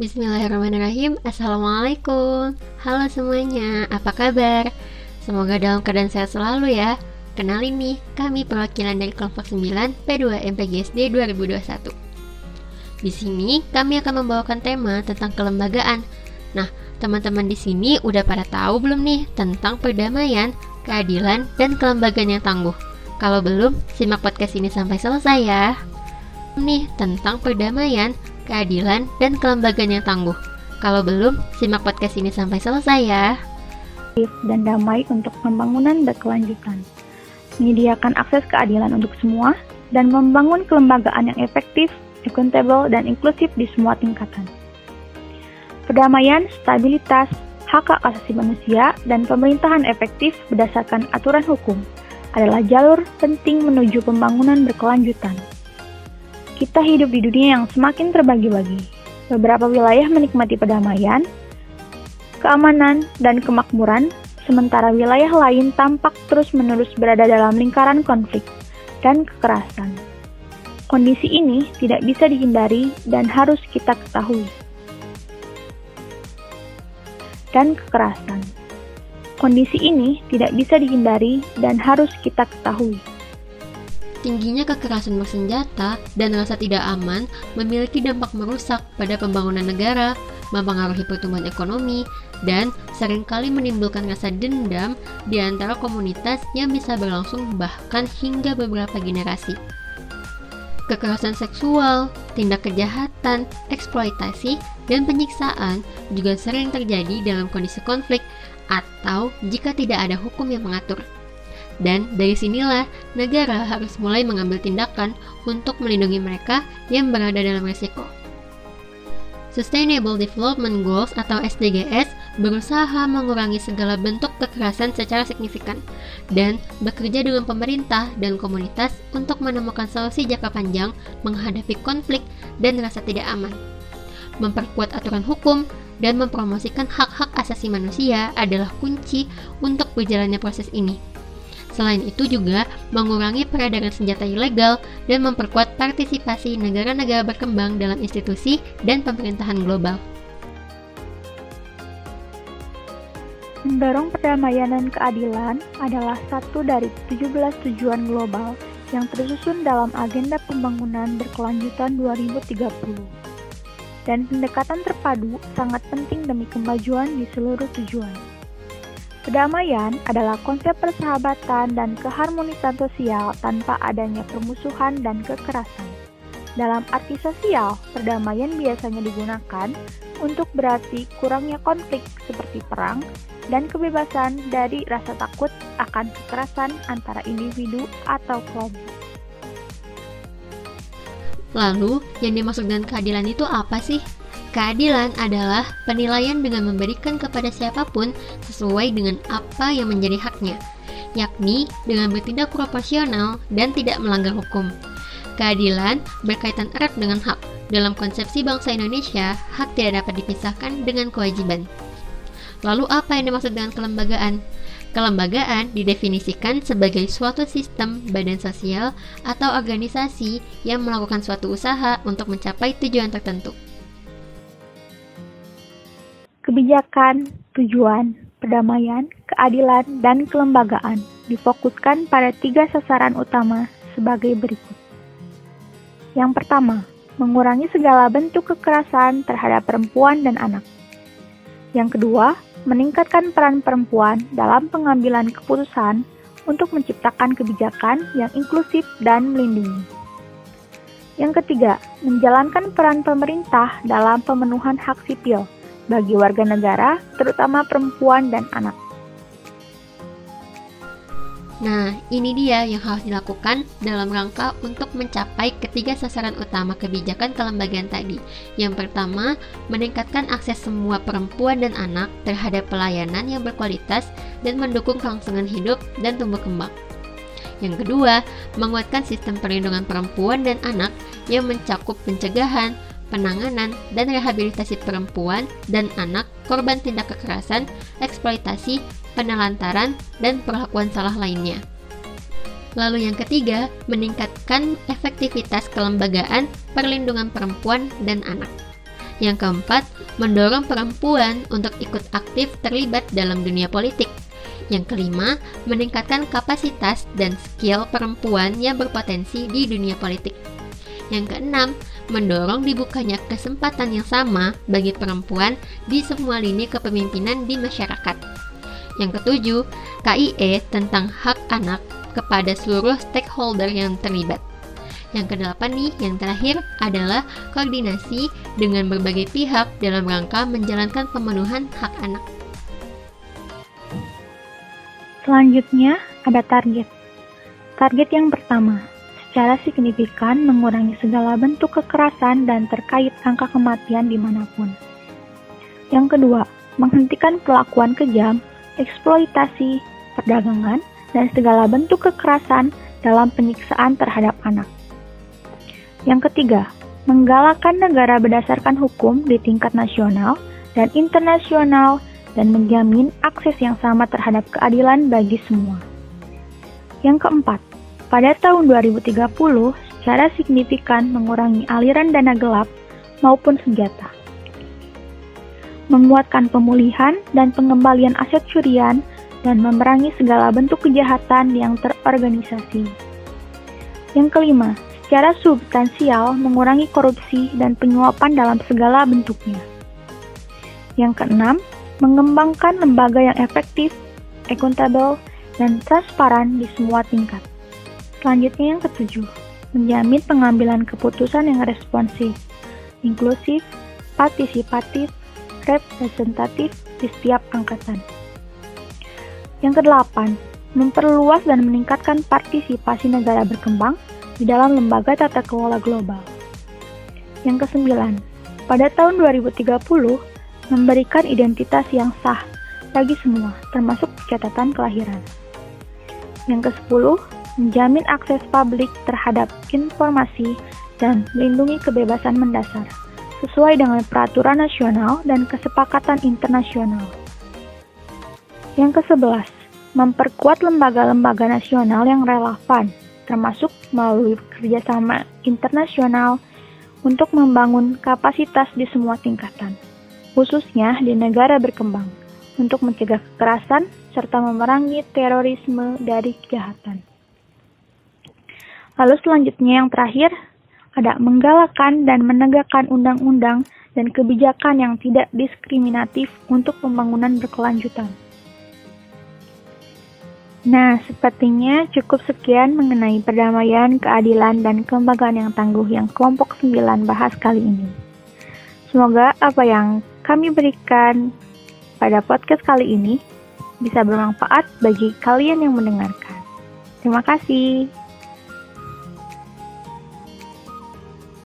Bismillahirrahmanirrahim. Assalamualaikum. Halo semuanya, apa kabar? Semoga dalam keadaan sehat selalu ya. Kenalin nih, kami perwakilan dari kelompok 9 P2 MPGSD 2021 Di sini kami akan membawakan tema tentang kelembagaan. Nah, teman-teman di sini udah pada tahu belum nih tentang perdamaian, keadilan, dan kelembagaan yang tangguh? Kalau belum, simak podcast ini sampai selesai ya. Nih tentang perdamaian, keadilan, dan kelembagaan yang tangguh. Kalau belum, simak podcast ini sampai selesai ya. Dan damai untuk pembangunan berkelanjutan. Menyediakan akses keadilan untuk semua, dan membangun kelembagaan yang efektif, accountable, dan inklusif di semua tingkatan. Perdamaian, stabilitas, hak hak asasi manusia, dan pemerintahan efektif berdasarkan aturan hukum adalah jalur penting menuju pembangunan berkelanjutan. Kita hidup di dunia yang semakin terbagi-bagi. Beberapa wilayah menikmati perdamaian, keamanan, dan kemakmuran, sementara wilayah lain tampak terus-menerus berada dalam lingkaran konflik dan kekerasan. Kondisi ini tidak bisa dihindari dan harus kita ketahui. Dan kekerasan. Kondisi ini tidak bisa dihindari dan harus kita ketahui. Tingginya kekerasan bersenjata dan rasa tidak aman memiliki dampak merusak pada pembangunan negara, mempengaruhi pertumbuhan ekonomi, dan sering kali menimbulkan rasa dendam di antara komunitas yang bisa berlangsung bahkan hingga beberapa generasi. Kekerasan seksual, tindak kejahatan, eksploitasi, dan penyiksaan juga sering terjadi dalam kondisi konflik atau jika tidak ada hukum yang mengatur. Dan dari sinilah negara harus mulai mengambil tindakan untuk melindungi mereka yang berada dalam risiko. Sustainable Development Goals atau SDGs berusaha mengurangi segala bentuk kekerasan secara signifikan dan bekerja dengan pemerintah dan komunitas untuk menemukan solusi jangka panjang menghadapi konflik dan rasa tidak aman. Memperkuat aturan hukum dan mempromosikan hak-hak asasi manusia adalah kunci untuk berjalannya proses ini. Selain itu juga mengurangi peredaran senjata ilegal dan memperkuat partisipasi negara-negara berkembang dalam institusi dan pemerintahan global. Mendorong perdamaian dan keadilan adalah satu dari 17 tujuan global yang tersusun dalam Agenda Pembangunan Berkelanjutan 2030. Dan pendekatan terpadu sangat penting demi kemajuan di seluruh tujuan. Kedamaian adalah konsep persahabatan dan keharmonisan sosial tanpa adanya permusuhan dan kekerasan. Dalam arti sosial, perdamaian biasanya digunakan untuk berarti kurangnya konflik seperti perang dan kebebasan dari rasa takut akan kekerasan antara individu atau kelompok. Lalu, yang dimaksud dengan keadilan itu apa sih? Keadilan adalah penilaian dengan memberikan kepada siapa pun sesuai dengan apa yang menjadi haknya, yakni dengan bertindak proporsional dan tidak melanggar hukum. Keadilan berkaitan erat dengan hak. Dalam konsepsi bangsa Indonesia, hak tidak dapat dipisahkan dengan kewajiban. Lalu apa yang dimaksud dengan kelembagaan? Kelembagaan didefinisikan sebagai suatu sistem badan sosial atau organisasi yang melakukan suatu usaha untuk mencapai tujuan tertentu. Kebijakan, tujuan, perdamaian, keadilan, dan kelembagaan difokuskan pada tiga sasaran utama sebagai berikut. Yang pertama, mengurangi segala bentuk kekerasan terhadap perempuan dan anak. Yang kedua, meningkatkan peran perempuan dalam pengambilan keputusan untuk menciptakan kebijakan yang inklusif dan melindungi. Yang ketiga, menjalankan peran pemerintah dalam pemenuhan hak sipil bagi warga negara, terutama perempuan dan anak. Nah, ini dia yang harus dilakukan dalam rangka untuk mencapai ketiga sasaran utama kebijakan kelembagaan tadi. Yang pertama, meningkatkan akses semua perempuan dan anak terhadap pelayanan yang berkualitas dan mendukung kelangsungan hidup dan tumbuh kembang. Yang kedua, menguatkan sistem perlindungan perempuan dan anak yang mencakup pencegahan, penanganan dan rehabilitasi perempuan dan anak korban tindak kekerasan, eksploitasi, penelantaran, dan perlakuan salah lainnya. Lalu yang ketiga, meningkatkan efektivitas kelembagaan perlindungan perempuan dan anak. Yang keempat, mendorong perempuan untuk ikut aktif terlibat dalam dunia politik. Yang kelima, meningkatkan kapasitas dan skill perempuan yang berpotensi di dunia politik. Yang keenam, mendorong dibukanya kesempatan yang sama bagi perempuan di semua lini kepemimpinan di masyarakat. Yang ketujuh, KIE tentang hak anak kepada seluruh stakeholder yang terlibat. Yang kedelapan nih, yang terakhir adalah koordinasi dengan berbagai pihak dalam rangka menjalankan pemenuhan hak anak. Selanjutnya ada target. Target yang pertama, secara signifikan mengurangi segala bentuk kekerasan dan terkait angka kematian di mana pun. Yang kedua, menghentikan perlakuan kejam, eksploitasi, perdagangan, dan segala bentuk kekerasan dalam penyiksaan terhadap anak. Yang ketiga, menggalakkan negara berdasarkan hukum di tingkat nasional dan internasional dan menjamin akses yang sama terhadap keadilan bagi semua. Yang keempat, pada tahun 2030 secara signifikan mengurangi aliran dana gelap maupun senjata. Menguatkan pemulihan dan pengembalian aset curian dan memerangi segala bentuk kejahatan yang terorganisasi. Yang kelima, secara substansial mengurangi korupsi dan penyuapan dalam segala bentuknya. Yang keenam, mengembangkan lembaga yang efektif, akuntabel, dan transparan di semua tingkat. Selanjutnya yang ketujuh, menjamin pengambilan keputusan yang responsif, inklusif, partisipatif, representatif di setiap angkatan. Yang kedelapan, memperluas dan meningkatkan partisipasi negara berkembang di dalam lembaga tata kelola global. Yang kesembilan, pada tahun 2030, memberikan identitas yang sah bagi semua, termasuk catatan kelahiran. Yang ke-10, menjamin akses publik terhadap informasi dan melindungi kebebasan mendasar, sesuai dengan peraturan nasional dan kesepakatan internasional. Yang ke-11, memperkuat lembaga-lembaga nasional yang relevan termasuk melalui kerjasama internasional untuk membangun kapasitas di semua tingkatan, khususnya di negara berkembang, untuk mencegah kekerasan serta memerangi terorisme dari kejahatan. Lalu selanjutnya yang terakhir, ada menggalakkan dan menegakkan undang-undang dan kebijakan yang tidak diskriminatif untuk pembangunan berkelanjutan. Nah, sepertinya cukup sekian mengenai perdamaian, keadilan, dan kelembagaan yang tangguh yang kelompok 9 bahas kali ini. Semoga apa yang kami berikan pada podcast kali ini bisa bermanfaat bagi kalian yang mendengarkan. Terima kasih.